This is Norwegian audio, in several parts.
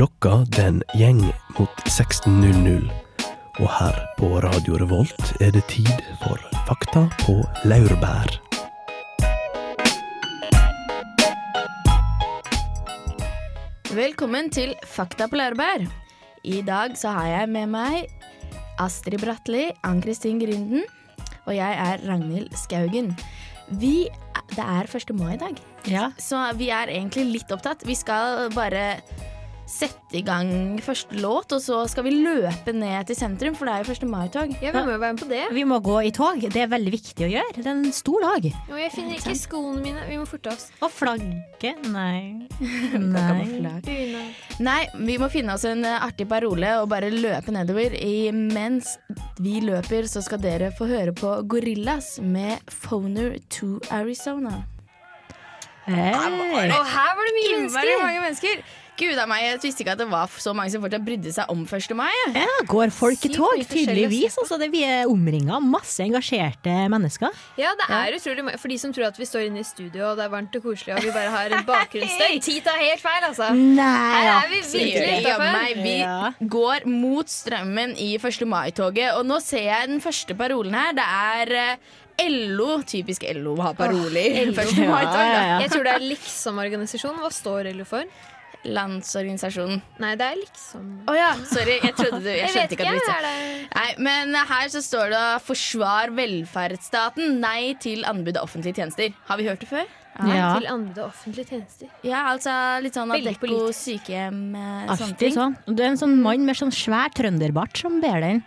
Klokka den gjeng mot 16.00. Og her på Radio Revolt er det tid for Fakta på laurbær. Velkommen til Fakta på laurbær. I dag så har jeg med meg Astrid Bratli, Ann-Kristin Grinden, og jeg er Ragnhild Skaugen. Vi, det er 1. mai i dag, Ja. så vi er egentlig litt opptatt. Vi skal bare sette i gang første låt, og så skal vi løpe ned til sentrum, for det er jo 1. mai-tog. Ja, vi må jo være med på det. Vi må gå i tog. Det er veldig viktig å gjøre. Det er en stor dag. Jo, jeg finner ikke skoene mine. Vi må forte oss. Og flagget Nei. Nei. Nei. Vi må finne oss en eh, artig parole og bare løpe nedover. I, mens vi løper, så skal dere få høre på Gorillas med 'Phoner to Arizona'. Hey. Og her var det mye mennesker! mange mennesker. Gud a meg, jeg visste ikke at det var så mange som fortsatt brydde seg om 1. mai. Ja, går folk i tog? Tydeligvis. Altså, det vi er omringa av masse engasjerte mennesker. Ja, det er utrolig mange. For de som tror at vi står inne i studio og det er varmt og koselig og vi bare har en bakgrunnsstøy. Tid tar helt feil, altså. Nei, Her er vi virkelig utafor. meg. Vi Ja. går mot strømmen i 1. mai-toget, og nå ser jeg den første parolen her. Det er eh, LO. Typisk LO å ha parole i 1. mai-tog. Ja, ja, ja. Jeg tror det er liksom-organisasjon. Hva står LO for? Landsorganisasjonen. Nei, det er liksom Å ja, sorry. Jeg trodde du Jeg Jeg skjønte ikke at du visste. Det Nei, men her så står det 'Forsvar velferdsstaten. Nei til anbud av offentlige tjenester'. Har vi hørt det før? Ja. til anbud av offentlige tjenester? Ja, altså litt sånn Adecco sykehjem, eh, sånne ting. sånn. Det er en sånn mann med sånn svær trønderbart som ber den.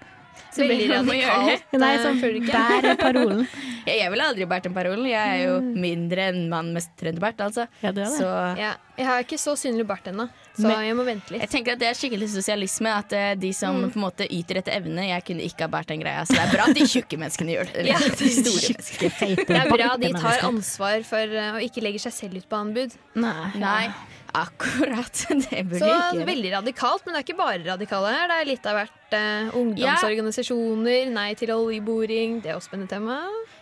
Veldig radikalt. Nei, som føler bærer parolen. Jeg, jeg ville aldri båret den parolen. Jeg er jo mindre enn mann med trønderbart, altså. Ja, det er det. Så Ja, jeg har ikke så synlig bart ennå, så Men- jeg må vente litt. jeg tenker at det er skikkelig sosialisme. At eh, de som på en måte yter etter evne Jeg kunne ikke ha båret den greia. Så det er bra at de tjukke menneskene gjør det. Ja. de store menneskene. Tjukke, feite, Det er bra de tar ansvar for uh, å ikke legge seg selv ut på anbud. Nei. Nei, akkurat. Det burde Så ikke veldig radikalt, men det er ikke bare radikale her. Det er litt av hvert eh, ungdomsorganisasjoner, nei til oljeboring, det er også spennende tema.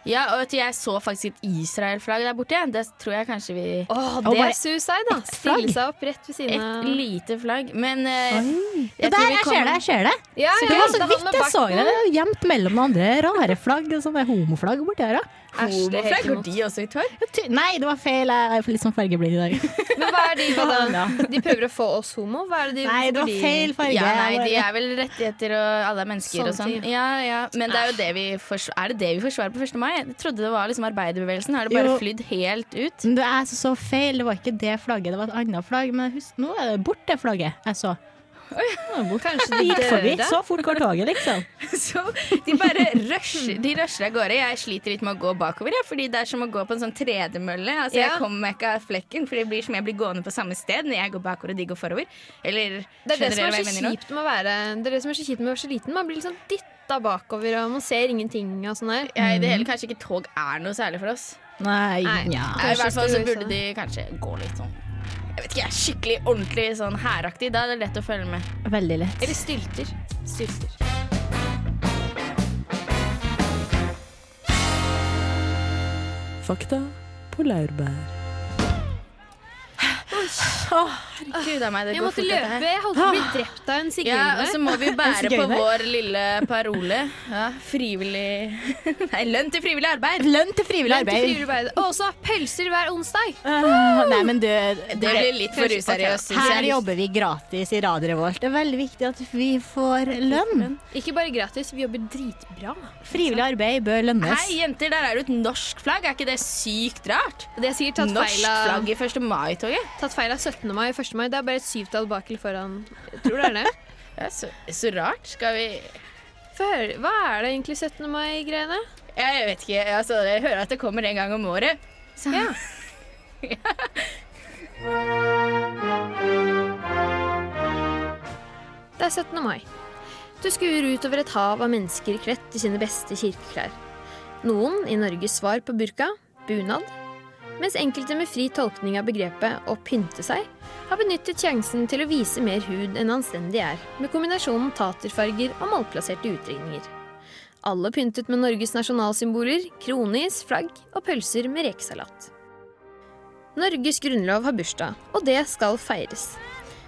Ja, og vet du, jeg så faktisk et Israel-flagg der borte. Det tror jeg kanskje vi Åh, det er suicide, da. Stille seg opp rett ved siden Et lite flagg. Men eh, jeg Der, tror vi jeg ser det! jeg ser det Ja, Det var så vidt jeg så det. Gjemt mellom noen andre rare flagg. Sånne homoflagg borti her. da. Æsj, det er helt går de også i tog? Nei, det var feil. Jeg er litt sånn fargeblind i dag. Men hva er de, hva da? De prøver å få oss homo? Hva er det de Nei, det var feil farge. Ja, nei, de er vel rettigheter og alle er mennesker og sånn. Ja, ja. Men det er jo det vi forsvarer. Er det det vi forsvarer på 1. mai? Jeg trodde det var liksom arbeiderbevegelsen. Har det bare Jo. flydd helt ut? Men Det er så, så feil. Det var ikke det flagget, det var et annet flagg. Men husk, nå er det borte flagget jeg så. Kanskje de gikk forbi. Så fort går toget, liksom. Så de bare rusher, de rusher av gårde. Jeg sliter litt med å gå bakover, ja, fordi det er som å gå på en sånn tredemølle. Altså, Ja. Jeg kommer meg ikke av flekken, for det blir som jeg blir gående på samme sted når jeg går bakover og de går forover. Eller Det er det som er så kjipt med å være Det er det som er så kjipt med å være så liten. Man blir liksom dytta bakover, og man ser ingenting og sånn der. Ja, I det hele kanskje ikke tog er noe særlig for oss. Nei, Nei. ja. I hvert fall så burde de kanskje gå litt sånn Jeg vet ikke, jeg er skikkelig ordentlig sånn hæraktig. Da er det lett å følge med. Veldig lett. Eller stylter. Stylter. Fakta på laurbær. Gud a meg, det Jeg går måtte fort dette her. løpe. Jeg holdt på å bli drept av en Ja, og så må vi bære på sigøyner? vår lille parole. Ja, frivillig Nei, lønn til frivillig arbeid. Lønn til frivillig til arbeid. frivillig arbeid. Og også pølser hver onsdag. Ah, nei, men du, Det blir litt for useriøst. synes Her jeg. jobber vi gratis i Radio Revolt. Det er veldig viktig at vi får lønn. Ikke bare gratis, vi jobber dritbra. Frivillig arbeid bør lønnes. Hei, jenter, der er det et norsk flagg. Er ikke det sykt rart? Det er sikkert tatt Norsk feil av, flagg i 1. mai-toget. tatt feil av 17. mai og 1. mai. Det er bare et syvtall bak eller foran. Jeg tror det er det. Ja, så, så rart. Skal vi Få høre. Hva er det egentlig 17. mai-greiene? Jeg vet ikke. Altså, jeg hører at det kommer en gang om året. Så. Ja. Det er 17. mai. Du skuer utover et hav av mennesker kledd i sine beste kirkeklær. Noen i Norges svar på burka, bunad, mens enkelte med fri tolkning av begrepet å pynte seg, har benyttet sjansen til å vise mer hud enn anstendig er, med kombinasjonen taterfarger og malplasserte utringninger. Alle pyntet med Norges nasjonalsymboler, kronis, flagg og pølser med rekesalat. Norges grunnlov har bursdag, og det skal feires.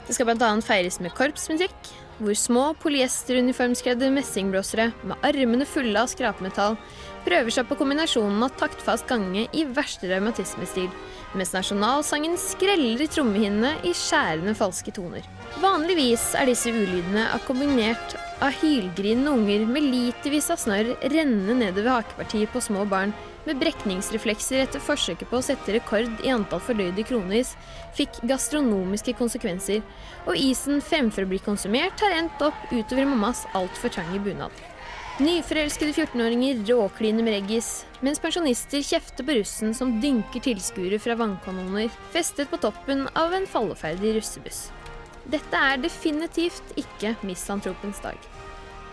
Det skal bl.a. feires med korpsmusikk, hvor små polyesteruniformskledde messingblåsere med armene fulle av skrapmetall prøver seg på kombinasjonen av taktfast gange i verste revmatismestil, mens nasjonalsangen skreller i trommehinnene i skjærende falske toner. Vanligvis er disse ulydene akkompagnert av hylgrinende unger med litervis av snørr rennende nedover hakepartiet på små barn med brekningsreflekser etter forsøket på å sette rekord i antall fordøyde kronis, fikk gastronomiske konsekvenser, og isen fremfor å bli konsumert har endt opp utover mammas altfor trange bunad. Nyforelskede 14-åringer råkliner med reggis, mens pensjonister kjefter på russen som dynker tilskuere fra vannkanoner festet på toppen av en falleferdig russebuss. Dette er definitivt ikke misantropens dag.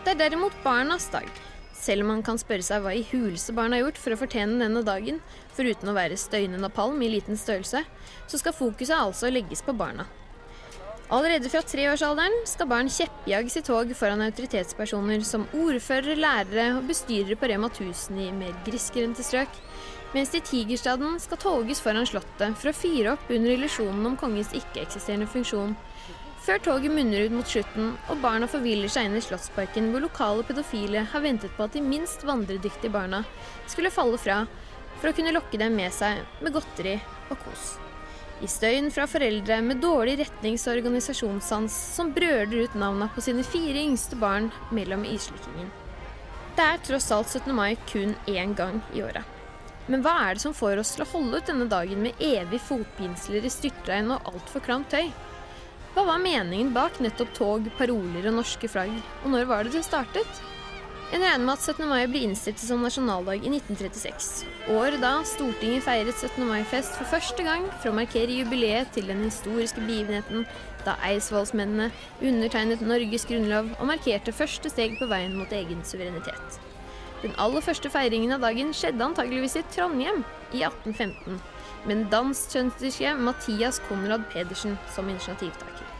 Det er derimot barnas dag. Selv om man kan spørre seg hva i huleste barn har gjort for å fortjene denne dagen, foruten å være støyende napalm i liten størrelse, så skal fokuset altså legges på barna. Allerede fra treårsalderen skal barn kjeppjages i tog foran autoritetspersoner som ordførere, lærere og bestyrere på Rema 1000 i mer grisgrendte strøk, mens de i Tigerstaden skal toges foran Slottet for å fyre opp under illusjonen om kongens ikke-eksisterende funksjon, før toget munner ut mot slutten og barna forviller seg inn i Slottsparken hvor lokale pedofile har ventet på at de minst vandredyktige barna skulle falle fra for å kunne lokke dem med seg med godteri og kos. I støyen fra foreldre med dårlig retnings- og organisasjonssans som brøler ut navna på sine fire yngste barn mellom islykkingen. Det er tross alt 17. mai kun én gang i året. Men hva er det som får oss til å holde ut denne dagen med evig fotpinsler i styrtregn og altfor klamt tøy? Hva var meningen bak nettopp tog, paroler og norske flagg, og når var det det startet? En regner med at 17. mai blir innstiftet som nasjonaldag i 1936. Året da Stortinget feiret 17. mai-fest for første gang for å markere jubileet til den historiske begivenheten da eidsvollsmennene undertegnet Norges grunnlov og markerte første steg på veien mot egen suverenitet. Den aller første feiringen av dagen skjedde antageligvis i Trondheim i 1815, med den dansk-trønderske Mathias Konrad Pedersen som initiativtaker.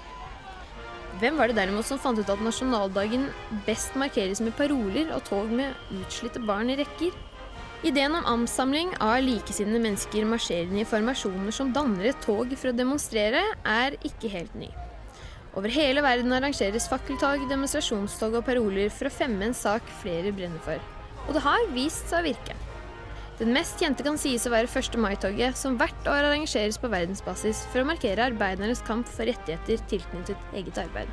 Hvem var det derimot som fant ut at nasjonaldagen best markeres med paroler og tog med utslitte barn i rekker? Ideen om ansamling av likesinnede mennesker marsjerende i formasjoner som danner et tog for å demonstrere, er ikke helt ny. Over hele verden arrangeres fakkeltog, demonstrasjonstog og paroler for å fremme en sak flere brenner for. Og det har vist seg å virke. Den mest kjente kan sies å være 1. mai-toget, som hvert år arrangeres på verdensbasis for å markere arbeidernes kamp for rettigheter tilknyttet eget arbeid.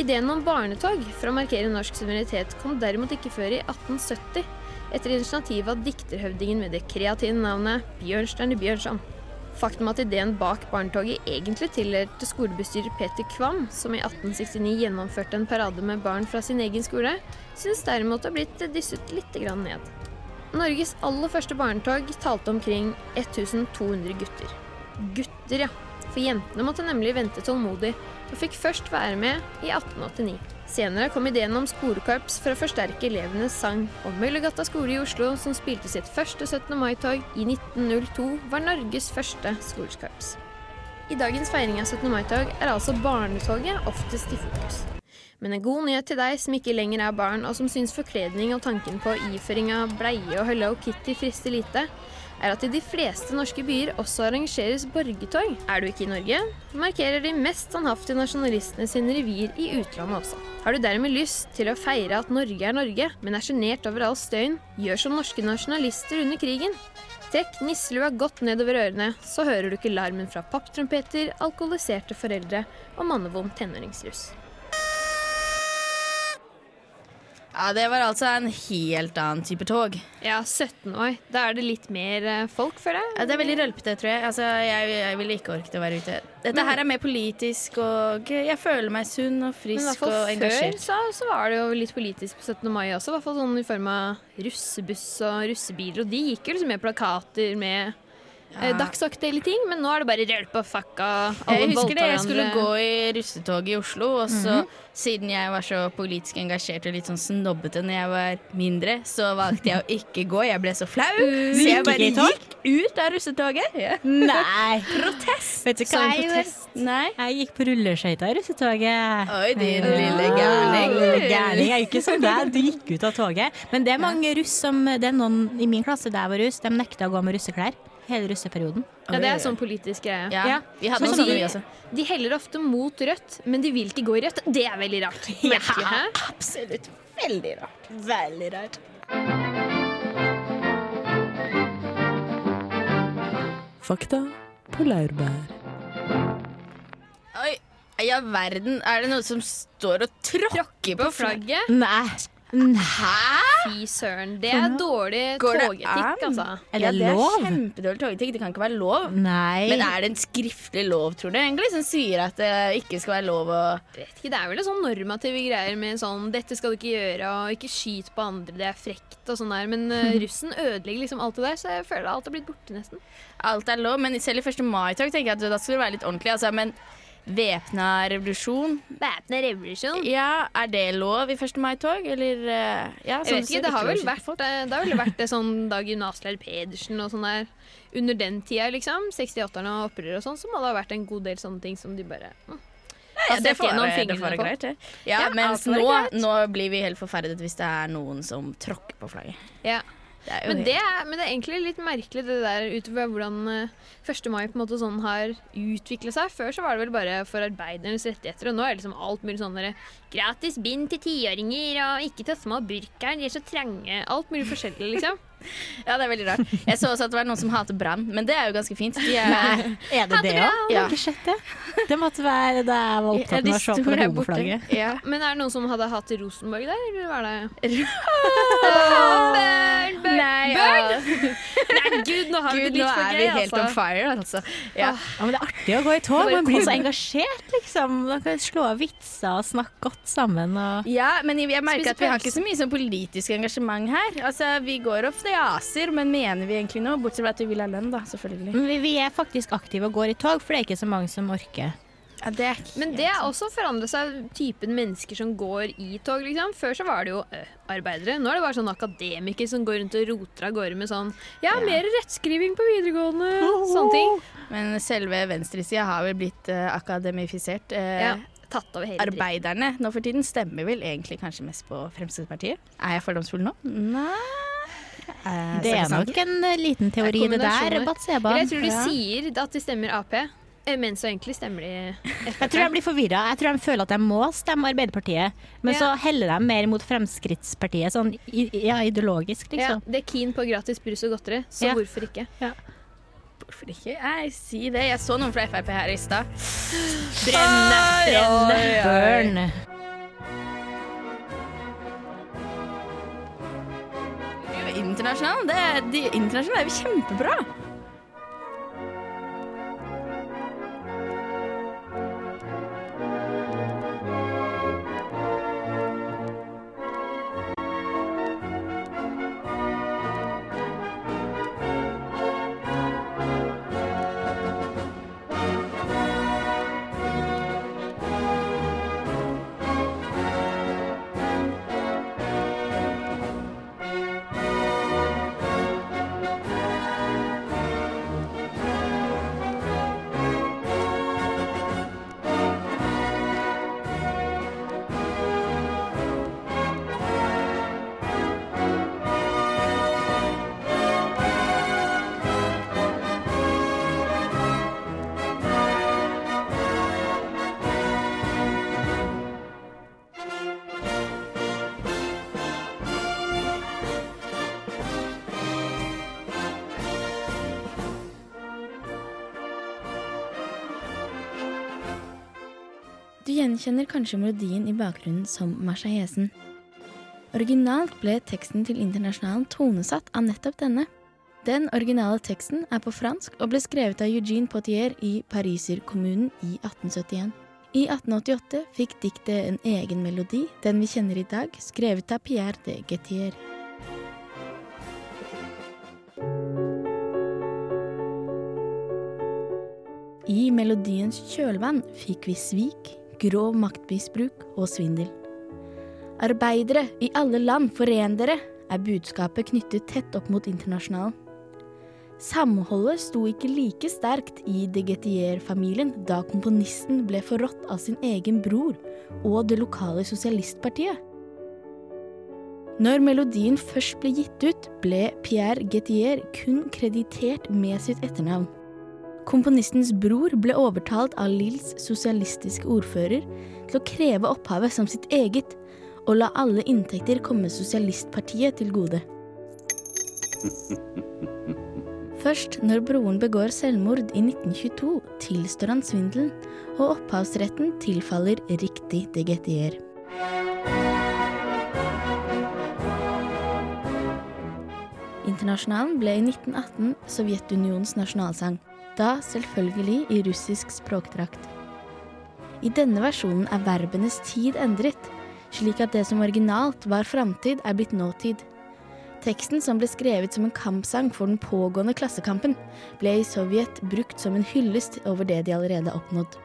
Ideen om barnetog for å markere norsk suverenitet kom derimot ikke før i 1870, etter initiativ av dikterhøvdingen med det kreative navnet Bjørnstjerne Bjørnson. Faktum at ideen bak barnetoget egentlig tilhørte skolebestyrer Peter Kvam, som i 1869 gjennomførte en parade med barn fra sin egen skole, synes derimot å ha blitt dysset litt ned. Norges aller første barnetog talte omkring 1200 gutter. Gutter, ja. For jentene måtte nemlig vente tålmodig, og fikk først være med i 1889. Senere kom ideen om skolekorps for å forsterke elevenes sang, og Møllergata skole i Oslo, som spilte sitt første 17. mai-tog i 1902, var Norges første skolekorps. I dagens feiring av 17. mai-tog er altså barnetoget oftest i fokus. Men en god nyhet til deg som ikke lenger er barn, og som syns forkledning og tanken på iføring av bleie og Hello Kitty frister lite, er at i de fleste norske byer også arrangeres borgertog. Er du ikke i Norge, markerer de mest standhaftige nasjonalistene sine revir i utlandet også. Har du dermed lyst til å feire at Norge er Norge, men er sjenert over all støyen, gjør som norske nasjonalister under krigen. Trekk nisselua godt nedover ørene, så hører du ikke larmen fra papptrompeter, alkoholiserte foreldre og mannevond tenåringsruss. Ja, Det var altså en helt annen type tog. Ja, 17 år. Da er det litt mer eh, folk, føler jeg. Ja, det er veldig rølpete, tror jeg. Altså, jeg, jeg ville ikke orket å være ute. Dette Men- her er mer politisk, og jeg føler meg sunn og frisk og engasjert. Men i hvert fall før så, så var det jo litt politisk på 17. mai også. I hvert fall sånn i form av russebuss og russebiler. Og de gikk jo liksom med plakater med eh, dagsaktuelle ting. Men nå er det bare rølp og fucka. Jeg husker det, jeg skulle gå i russetoget i Oslo, og så siden jeg var så politisk engasjert og litt sånn snobbete når jeg var mindre, så valgte jeg å ikke gå. Jeg ble så flau. Så jeg bare gikk ut av russetoget. Ja. Nei! Protest! Vet du hva jeg gjorde? protest. Nei. Jeg gikk på rulleskøyter i russetoget. Oi, din Ja. lille gærning. Lille gærning. Jeg er jo ikke som deg, du gikk ut av toget. Men det er mange russ som Det er noen i min klasse der var russ, de nekta å gå med russeklær. Hele russeperioden. Ja, det er sånn politisk greie. Ja, Ja. vi hadde sånn, de- også. De heller ofte mot rødt, men de vil ikke gå i rødt. Det er veldig rart. Merkelig, ja, absolutt. Veldig rart. Veldig rart. Fakta på laurbær. Oi, ja verden, er det noe som står og tråkker på flagget? Nei. Hæ? Fy søren. Det er dårlig togetikk, altså. Er ja, det det lov? er kjempedårlig togetikk. Det kan ikke være lov. Nei. Men er det en skriftlig lov, tror du, egentlig, som sier at det ikke skal være lov å Vet ikke, Det er vel en sånn normative greier med sånn 'dette skal du ikke gjøre', og 'ikke skyt på andre', det er frekt og sånn der. Men uh, russen ødelegger liksom alt det der, så jeg føler alt har blitt borte, nesten. Alt er lov, men selv i 1. mai-tog tenker jeg at da skal det være litt ordentlig. Altså, men væpna revolusjon, Væpna revolusjon. ja, er det lov i 1. mai-tog, eller eh, ja, Jeg vet ikke, det har vel vært, eh, det har vel vært det sånn Dag gymnaslærer Pedersen og sånn der under den tida, liksom. 68-erne og opprør og sånn, så må det ha vært en god del sånne ting som de bare mm, Ja, det får være, det får være greit, det. Ja, Ja, mens nå, nå blir vi helt forferdet hvis det er noen som tråkker på flagget. Ja. Det Men det, er, men det er egentlig litt merkelig det der utover hvordan eh, 1. mai på en måte sånn har utviklet seg. Før så var det vel bare for arbeidernes rettigheter, og nå er det liksom alt mulig sånn gratis bind til tiåringer og ikke til små burkaer, de er så trange. Alt mulig forskjellig, liksom. Ja, det er veldig rart. Jeg så også at det var noen som hater brann, men det er jo ganske fint. De er, Nei. Er det det òg? Ja. har ikke sett det. Det måtte være da jeg var opptatt med å se på homoflagget. Ja. Men er det noen som hadde hatt Rosenborg der, eller var det Nei, Burn! ja. Nei, gud, nå har vi det litt for er vi helt on altså. fire, altså. Ja. Ja, men det er artig å gå i tog. Man blir så engasjert, liksom. Man kan slå av vitser og snakke godt sammen. Og... ja, men jeg merker at vi har ikke så mye sånn politisk engasjement her. Altså, Vi går ofte i men mener vi egentlig noe? Bortsett fra at vi vil ha lønn, da, selvfølgelig. Men vi, vi er faktisk aktive og går i tog, for det er ikke så mange som orker. Ja, det er Men det har også forandret seg, typen mennesker som går i tog. liksom. Før så var det jo øh, arbeidere. Nå er det bare sånn akademikere som går rundt og roter av gårde med sånn Ja, mer rettskriving på videregående. Sånne ting. Men selve venstresida har vel blitt eh, akademifisert. Eh, Ja, tatt over hele. Arbeiderne nå for tiden stemmer vel egentlig kanskje mest på Fremskrittspartiet. Er jeg fordomsfull nå? Nei Eh, Det er nok en eh, liten teori, det der. Batseba. Eller jeg tror du Ja. sier at det stemmer Ap, eh, men så egentlig stemmer de Jeg tror de blir forvirra. Jeg tror de føler at de må stemme Arbeiderpartiet, men Ja. så heller de mer mot Fremskrittspartiet, sånn ja, ideologisk, Ja, liksom. det er keen på gratis brus og godteri, så Ja. hvorfor ikke? Hvorfor ikke? Jeg sier det. Jeg så noen fra Frp her i stad. Brenne, brenne, burn. Internasjonal, det de internasjonale er jo kjempebra. Gjenkjenner kanskje melodien i bakgrunnen som Marseillaisen. Originalt ble teksten til Internasjonalen tonesatt av nettopp denne. Den originale teksten er på fransk og ble skrevet av Eugene Potier i Pariserkommunen i 1871. I 1888 fikk diktet en egen melodi, den vi kjenner i dag, skrevet av Pierre de Gettier. I melodiens kjølvann fikk vi svik, grov maktmisbruk og svindel. Arbeidere i alle land, foren dere, er budskapet knyttet tett opp mot internasjonalen. Samholdet sto ikke like sterkt i de Getier-familien da komponisten ble forrådt av sin egen bror og det lokale sosialistpartiet. Når melodien først ble gitt ut, ble Pierre Getier kun kreditert med sitt etternavn. Komponistens bror ble overtalt av Lills sosialistiske ordfører til å kreve opphavet som sitt eget, og la alle inntekter komme sosialistpartiet til gode. Først når broren begår selvmord i 1922, tilstår han svindelen, og opphavsretten tilfaller riktig Gettier. Internasjonalen ble i 1918 Sovjetunionens nasjonalsang, da selvfølgelig i russisk språkdrakt. I denne versjonen er verbenes tid endret, slik at det som originalt var framtid, er blitt nåtid. Teksten, som ble skrevet som en kampsang for den pågående klassekampen, ble i Sovjet brukt som en hyllest over det de allerede oppnådd.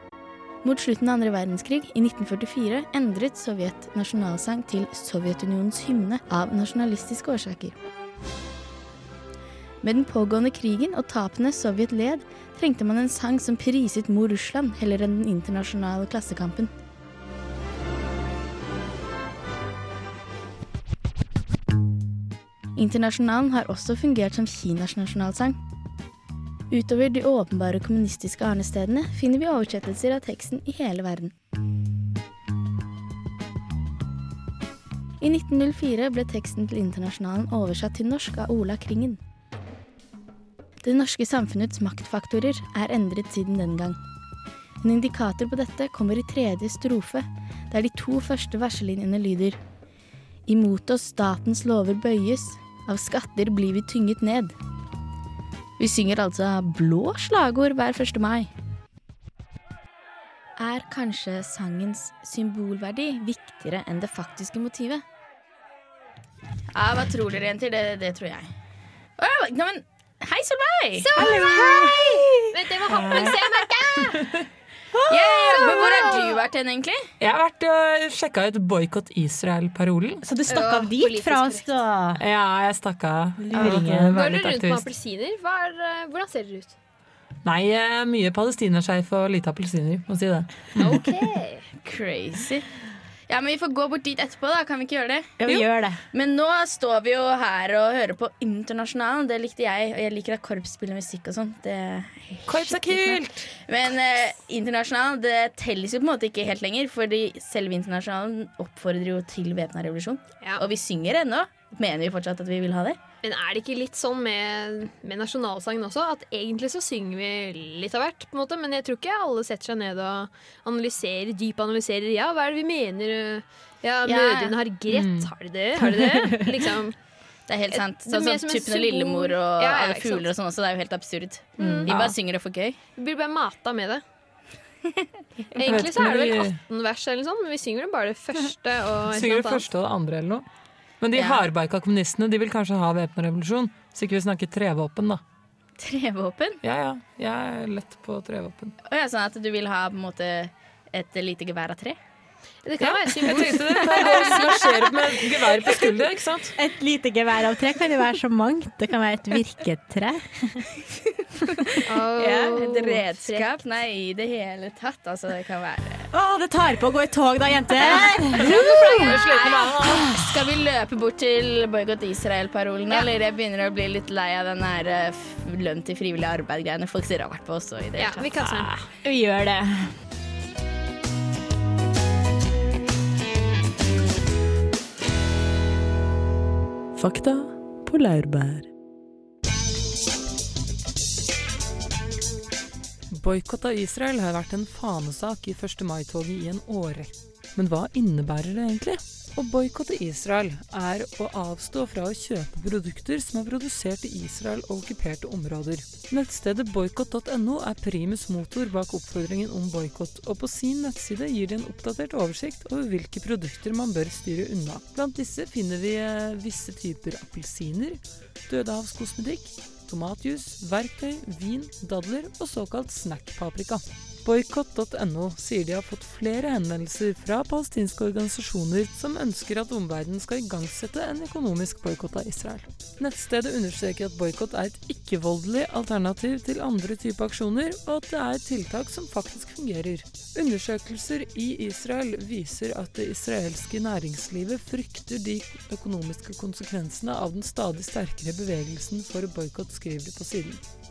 Mot slutten av andre verdenskrig, i 1944, endret Sovjet nasjonalsang til Sovjetunionens hymne av nasjonalistiske årsaker. Med den pågående krigen og tapene Sovjet led, trengte man en sang som priset mor Russland heller enn den internasjonale klassekampen. Internasjonalen har også fungert som Kinas nasjonalsang. Utover de åpenbare kommunistiske arnestedene finner vi oversettelser av teksten i hele verden. I 1904 ble teksten til Internasjonalen oversatt til norsk av Ola Kringen. Det norske samfunnets maktfaktorer er endret siden den gang. En indikator på dette kommer i tredje strofe, der de to første verselinjene lyder Imot oss statens lover bøyes, av skatter blir vi tynget ned. Vi synger altså blå slagord hver 1. mai. Er kanskje sangens symbolverdi viktigere enn det faktiske motivet? Ja, hva tror dere, jenter? Det, det tror jeg. Nei, men hei, Solveig! Vet dere hva ser, merke? Yeah, men hvor har du vært hen, egentlig? Jeg har vært og sjekka ut Boikott Israel-parolen. Så du stakk av dit fra oss, da? Ja, jeg stakk av. Luringen. Går du rundt med appelsiner? Hva er, eh, hvordan ser dere ut? Nei, eh, mye palestinerskeiv og lite appelsiner, må si det. Ok. Crazy. Ja, men Vi får gå bort dit etterpå, da. Kan vi ikke gjøre det? Ja, vi gjør det. Men nå står vi jo her og hører på Internasjonalen. Det likte jeg. Og jeg liker at korps spiller musikk og sånn. Korps er kult! Men eh, Internasjonalen det telles jo på en måte ikke helt lenger, fordi selve Internasjonalen oppfordrer jo til væpna revolusjon. Ja. Og vi synger ennå. Mener vi fortsatt at vi vil ha det? Men er det ikke litt sånn med, med nasjonalsangen også, at egentlig så synger vi litt av hvert, på en måte, men jeg tror ikke alle setter seg ned og analyserer, dypanalyserer. Ja, hva er det vi mener? Ja, Ja. mødrene har greit. Har de det? Har de det? Liksom. Det er helt sant. Sånn, er Sånn Typen. Lillemor og Ja, ja, alle fugler og sånn også. Det er jo helt absurd. Mm. Vi bare synger det for gøy. Vi blir bare mata med det. Egentlig så er det vel 18 vers, eller sånn, men vi synger det bare det første. og Synger det første og det andre eller noe. Men de Ja. hardbarka kommunistene de vil kanskje ha væpna revolusjon. Så ikke vi snakker trevåpen, da. Trevåpen? Ja ja, jeg er lett på trevåpen. Og ja, sånn at du vil ha på en måte et lite gevær av tre? Det kan være Jeg tenkte det. Hva marsjere med gevær på skuldra, ikke sant? Et lite gevær av tre kan jo være så mangt. Det kan være et virketre. Oh, Ja, et redskap? Nei, i det hele tatt. Altså, det kan være Å, det tar på å gå i tog da, jenter! Skal vi løpe bort til boikott Israel-parolen, eller? Jeg begynner å bli litt lei av den her eh, lønn til frivillig arbeid-greiene. Folk ser rart på oss også i det Ja, vi kan sånn. Vi gjør det. Fakta på laurbær. Boikott av Israel har vært en fanesak i 1. mai-toget i en årrekke. Men hva innebærer det egentlig? Å boikotte Israel er å avstå fra å kjøpe produkter som er produsert i Israel og okkuperte områder. Nettstedet boikott.no er primus motor bak oppfordringen om boikott, og på sin nettside gir de en oppdatert oversikt over hvilke produkter man bør styre unna. Blant disse finner vi eh, visse typer appelsiner, dødehavskosmetikk, tomatjus, verktøy, vin, dadler og såkalt snackpaprika. Boikott.no sier de har fått flere henvendelser fra palestinske organisasjoner som ønsker at omverdenen skal igangsette en økonomisk boikott av Israel. Nettstedet understreker at boikott er et ikke-voldelig alternativ til andre typer aksjoner, og at det er tiltak som faktisk fungerer. Undersøkelser i Israel viser at det israelske næringslivet frykter de økonomiske konsekvensene av den stadig sterkere bevegelsen for boikott, skriver de på siden.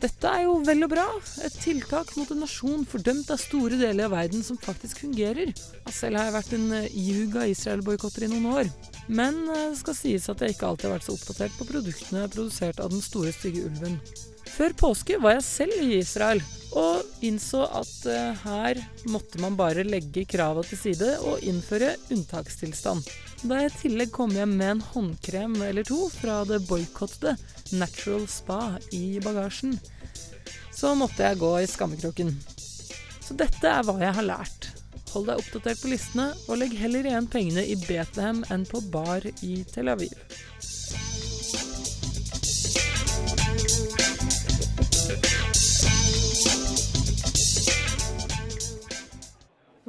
Dette er jo vel og bra. Et tiltak mot en nasjon fordømt av store deler av verden som faktisk fungerer. Selv har jeg vært en ljug ihuga Israel-boikotter i noen år. Men eh, det skal sies at jeg ikke alltid har vært så oppdatert på produktene produsert av den store, stygge ulven. Før påske var jeg selv i Israel, og innså at eh, her måtte man bare legge krava til side og innføre unntakstilstand. Da jeg i tillegg kom hjem med en håndkrem eller to fra det boikottede Natural Spa i bagasjen, så måtte jeg gå i skammekroken. Så dette er hva jeg har lært. Hold deg oppdatert på listene, og legg heller igjen pengene i Betlehem enn på bar i Tel Aviv.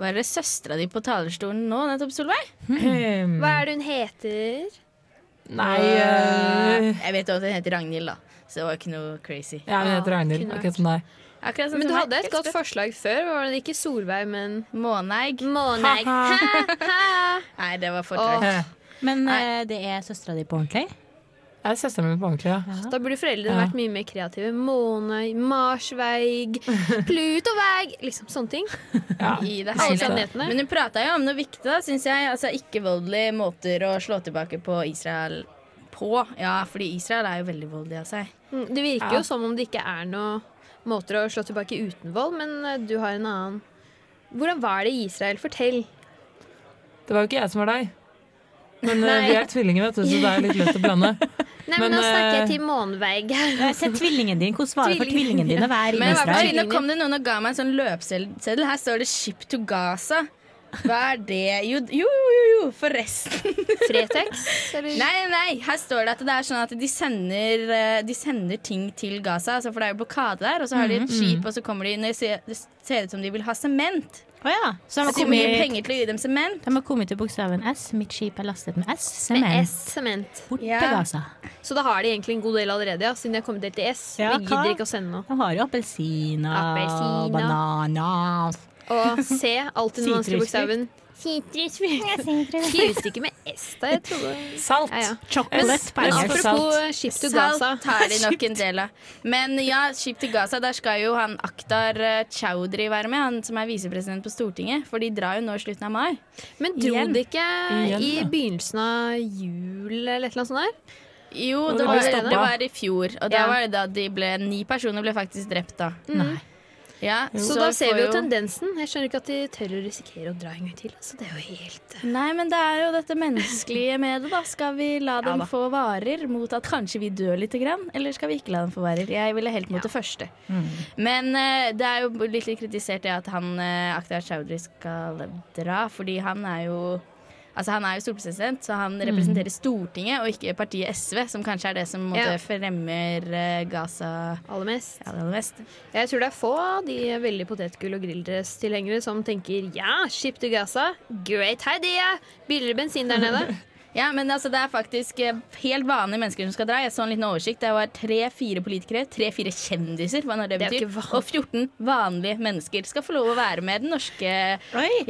Var det søstera di på talerstolen nå, nettopp, Solveig? Hva er det hun heter? Nei eh, Jeg vet jo at hun heter Ragnhild, da. Så det var ikke noe crazy. Ja, hun heter Ragnhild, akkurat som deg. Akkurat som Men du hadde et godt forslag før. Var det ikke Solveig, men Måneegg. Måneegg? Nei, det var fortreff. Eh, Men eh, det er søstera di på ordentlig? Jeg er søsteren min på ordentlig, ja. Da burde foreldrene Ja. vært mye mer kreative. Måne, Marsveig, Plutoveig Liksom sånne ting. ja. I det planetene. Men hun prata jo om noe viktig, da, syns jeg. Altså ikke-voldelige måter å slå tilbake på Israel på. Ja, fordi Israel er jo veldig voldelig av seg. Mm, Det virker Ja. jo som om det ikke er noen måter å slå tilbake uten vold, men eh, du har en annen. Hvordan var det i Israel? Fortell. Det var jo ikke jeg som var deg. Men eh, Nei. vi er tvillinger, vet du, så det er litt lett å blande. Nei, Men, men, nå snakker eh, jeg til månevegg. Se tvillingen din. Hvordan var det for tvillingen din å være i Israel? nå kom det noen og ga meg en sånn løpseddel. Her står det 'Ship to Gaza'. Hva er det? Jo, jo, jo, jo forresten. Fretex? Nei, nei, her står det at det er sånn at de sender, eh, de sender ting til Gaza. Altså, for det er jo blokade der, og så har de et skip, og så kommer de når det ser, ut som de vil ha sement. Oh, ja. Så de har Så de mye kommet, penger til å gi dem sement. de har kommet til bokstaven S. Mitt skip er lastet med S. Sement. Bort Ja. til Gaza. Så da har de egentlig en god del allerede, ja, siden de har kommet helt til S. Ja, Vi hva? gidder ikke å sende noe. De har jo appelsiner, Appelsiner. bananer Og C, alltid den vanskelige bokstaven. Skrives ikke med S, da? Jeg trodde Salt. ja, ja. Chocolate Men, Men apropos Ship to Gaza. Salt tar de nok en del av. Men ja, skip til Gaza, der skal jo han Akhtar eh, Chaudhry være med, han som er visepresident på Stortinget. For de drar jo nå i slutten av mai. Men dro de ikke Igjen, i begynnelsen av jul eller et eller annet sånt der? Jo, det var, det var i fjor. Og da Ja. var det da de ble Ni personer ble faktisk drept da. Nei. Ja, Så, da ser vi jo tendensen. Jeg skjønner ikke at de tør å risikere å dra en gang til. Så det er jo helt Nei, men det er jo dette menneskelige med det, da. Skal vi la dem da. få varer mot at kanskje vi dør lite grann, eller skal vi ikke la dem få varer? Jeg ville helt mot det første. Men uh, det er jo litt kritisert det at han uh, Akhtar Chaudhry skal dra, fordi han er jo Altså Han er jo stortingspresident, så han representerer Stortinget og ikke partiet SV, som kanskje er det som måtte, Ja. fremmer eh, Gaza aller mest. ja, aller mest. Jeg tror det er få av de veldig potetgull- og grilldress-tilhengere som tenker ja, ship to Gaza, great idea! Billigere bensin der nede. Ja, men altså, det er faktisk eh, helt vanlige mennesker som skal dra. Jeg så en liten oversikt. Det var tre-fire politikere, tre-fire kjendiser, hva nå det Det er betyr. Og 14 vanlige mennesker skal få lov å være med den norske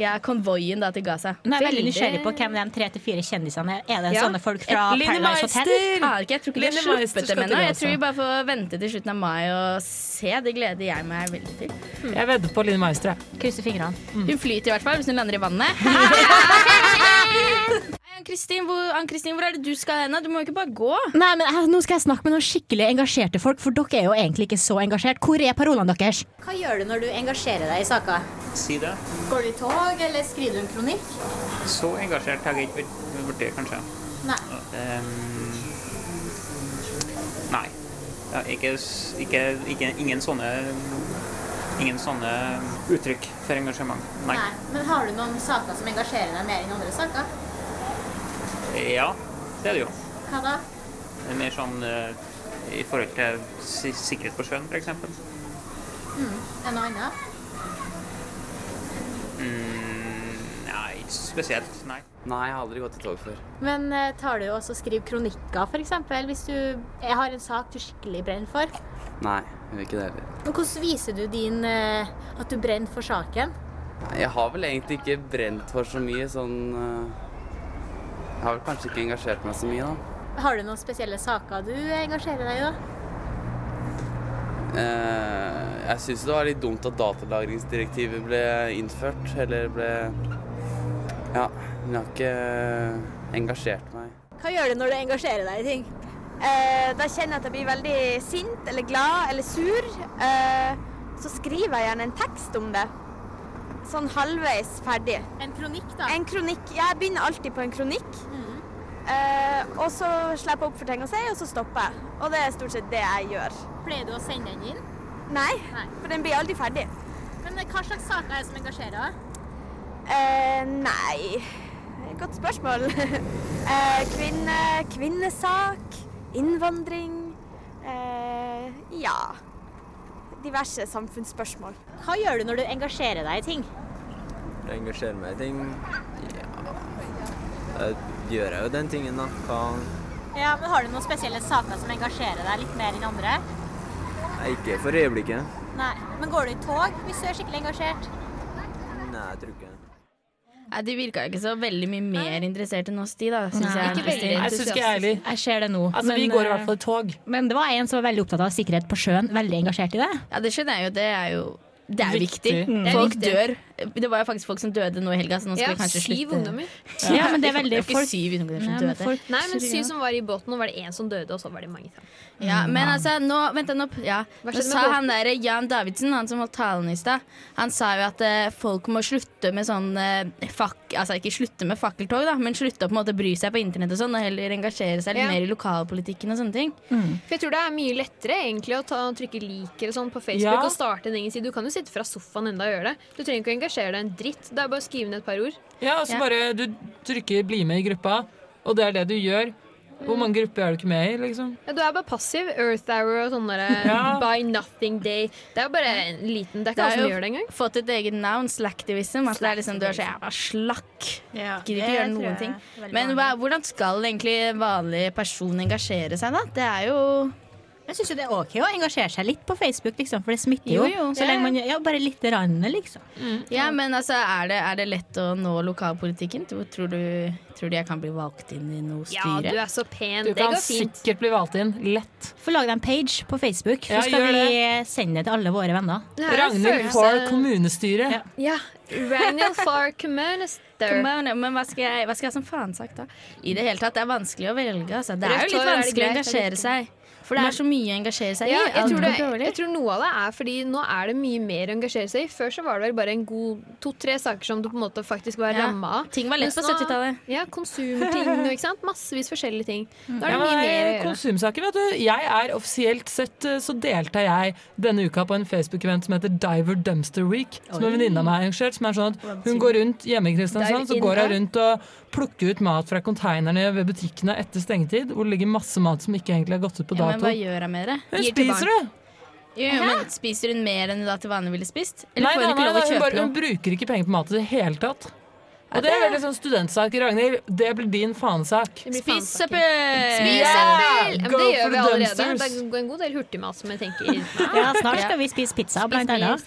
ja, konvoien da, til Gaza. Nå er jeg veldig nysgjerrig på hvem de tre til fire kjendisene er. Er det Ja. sånne folk fra Line Paradise Hotel? Aner ikke, jeg tror ikke de har sluppet dem ennå. Jeg tror vi bare får vente til slutten av mai og se. Det gleder jeg meg veldig til. Jeg vedder på Line Meister, jeg. Krysser fingrene. Hun flyter i hvert fall hvis hun lander i vannet. Ann-Kristin, hvor, hvor er det du skal hen? Du må jo ikke bare gå. Nei, men jeg, Nå skal jeg snakke med noen skikkelig engasjerte folk, for dere er jo egentlig ikke så engasjert. Hvor er parolene deres? Hva gjør du når du engasjerer deg i saker? Si det. Går du i tog, eller skriver du en kronikk? Så engasjert har jeg ikke blitt, kanskje. Nei. Um, nei. Ja, ikke, ikke, ikke, ingen sånne Ingen sånne uttrykk for engasjement. Nei. Nei. Men har du noen saker som engasjerer deg mer enn andre saker? Ja, det er det jo. Hva da? Det er mer sånn uh, i forhold til sikkerhet på sjøen, f.eks. Mm. Er noe annet? Mm, nei, ikke spesielt. Nei. Nei, jeg har aldri gått i tog før. Men eh, tar du også og skriver kronikker, f.eks. Hvis du jeg har en sak du skikkelig brenner for? Nei, jeg gjør ikke det heller. Men hvordan viser du din eh, at du brenner for saken? Jeg har vel egentlig ikke brent for så mye sånn eh, Jeg har vel kanskje ikke engasjert meg så mye, da. Har du noen spesielle saker du engasjerer deg i, da? Jeg syns det var litt dumt at datalagringsdirektivet ble innført, eller ble Jeg har ikke engasjert meg. Hva gjør du når du engasjerer deg i ting? Eh, da kjenner jeg at jeg blir veldig sint eller glad eller sur. Eh, så skriver jeg gjerne en tekst om det. Sånn halvveis ferdig. En kronikk, da? En kronikk. Jeg begynner alltid på en kronikk. Eh, og så slipper jeg opp for ting å si, og så stopper jeg. Og det er stort sett det jeg gjør. Pleier du å sende den inn? Nei, Nei. for den blir aldri ferdig. Men eh, hva slags saker er det som engasjerer deg? Eh, nei Godt spørsmål. eh, kvinne, kvinnesak, innvandring eh, Ja. Diverse samfunnsspørsmål. Hva gjør du når du engasjerer deg i ting? Jeg engasjerer meg i ting Ja Da gjør jeg jo den tingen, da. Hva Ja, men Har du noen spesielle saker som engasjerer deg litt mer enn andre? Nei, ikke for øyeblikket. Nei. Men går du i tog hvis du er skikkelig engasjert? Nei, jeg tror ikke Nei, De virka ikke så veldig mye mer interessert enn oss, de, da. Synes Nei, jeg, ikke veldig. Jeg syns ikke jeg heller. Jeg ser det nå. Altså, vi går i hvert fall i tog. Men det var en som var veldig opptatt av sikkerhet på sjøen. Veldig engasjert i det. Ja, det skjønner jeg jo. Det er jo det er viktig. Viktig. Mm. Er Folk dør. Det var jo faktisk folk som døde nå i helga, så nå skal Ja, vi kanskje syv slutte. ungdommer. Ja, men det er veldig er folk- syv ungdommer som Nei, døde. folk- Nei, men syv som var i båten, og var det én som døde, og så var det mange. sammen. Ja, men altså, nå Vent da, nå, ja. Nå sa han der Jan Davidsen, han som holdt talen i stad, han sa jo at eh, folk må slutte med sånn eh, fak, Altså ikke slutte med fakkeltog, da, men slutte å på en måte bry seg på internett og sånn, og heller engasjere seg litt Ja. mer i lokalpolitikken og sånne ting. For jeg tror det er mye lettere egentlig å ta, trykke liker og sånn på Facebook Ja. og starte en egen side. Du kan jo sitte fra sofaen enda og gjøre det. Du trenger ikke å engasjere deg en dritt. Det er bare å skrive ned et par ord. Ja, og så Ja. bare du trykker 'bli med i gruppa', og det er det du gjør. Hvor mange grupper er du ikke med i, liksom? Ja, du er bare passiv. Earth Hour og sånn Ja. By Nothing Day. Det er jo bare en liten Det er ikke Det alle som gjør det engang. fått et eget navn, slacktivism. At det er liksom, du er så jævla slakk. Ja, Gidder ikke gjøre noen ting. Men hva, hvordan skal egentlig en vanlig person engasjere seg, da? Det er jo Jeg syns det er OK å engasjere seg litt på Facebook, liksom, for det smitter Jo, jo. jo. Så lenge man Ja, bare litt rann, liksom. Ja, men altså, er det, er det lett å nå lokalpolitikken? Tror, tror, du, tror du jeg kan bli valgt inn i noe styre? Ja, du er så pen. Du Det kan går fint. sikkert bli valgt inn. Lett. Få lage deg en page på Facebook, så Ja, skal vi vi sende det til alle våre venner. Det er Ragnhild for kommunestyret. Ja. Ragnhild for Communister. Kommune. men hva skal, jeg, hva skal jeg som faen sagt, da? I det hele tatt, det er vanskelig å velge. Altså. Det er jo litt det vanskelig å? Er det engasjere seg. For det er så mye å engasjere seg i. Ja, jeg, tror det, jeg tror noe av det er fordi nå er det mye mer å engasjere seg i. Før så var det vel bare en god to-tre saker som du på en måte faktisk var Ja. ramma av. Ting var lett på 70-tallet. Ja, konsumting og ikke sant. Massevis forskjellige ting. Nå er det Ja, mye mer å gjøre. Konsumsaker, vet du. Jeg er offisielt sett eh, så deltar jeg denne uka på en Facebook-event som heter Diver Dumpster Week. Som en venninne av meg har arrangert. Som er sånn at hun går rundt hjemme i Kristiansand, så går hun rundt og plukker ut mat fra konteinerne ved butikkene etter stengetid, hvor det ligger masse mat som ikke egentlig har gått ut på Ja, men dato. hva gjør jeg med det? Hun Gir spiser det! Jo, jo, men Spiser hun mer enn hun da til vanlig ville spist? Eller Nei, får nei, hun ikke nei, lov nei, hun, bare, hun bruker ikke penger på mat i det hele tatt. Og det er veldig sånn studentsak, Ragnhild. Det blir din fanesak. Spis søppel! Spis søppel! Ja, men det gjør vi allerede. Det er en god del hurtigmat som jeg tenker Ja, snart skal vi spise pizza, blant annet.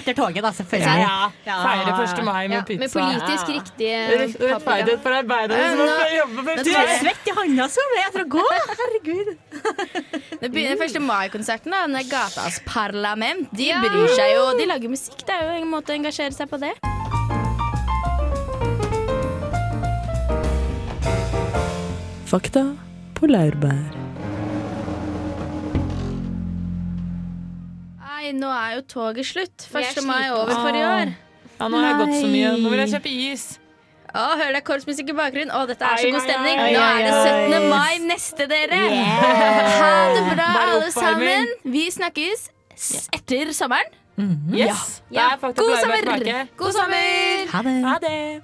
Etter toget, da, selvfølgelig. Ja, Feire 1. mai med pizza. med politisk riktige Rett- Rettferdighet for arbeidere som må jobbe med Du er svett i handa, Solveig, etter å gå! Herregud. Det begynner 1. mai-konserten. da, er Gatas Parlament. De bryr seg jo. De lager musikk. Det er jo en måte å engasjere seg på det. Fakta på laurbær. Nei, nå er jo toget slutt. Vi er 1. mai er over for i år. Ja, nå har jeg gått så mye. Nå vil jeg kjøpe is. Å, hører deg korpsmusikk i bakgrunnen? Å, dette er så god stemning. Nå er det 17. mai neste, dere. Yeah. Ha det bra, alle sammen. Vi snakkes etter sommeren. Yes. Det er God sommer! God sommer! Ha det. Ha det.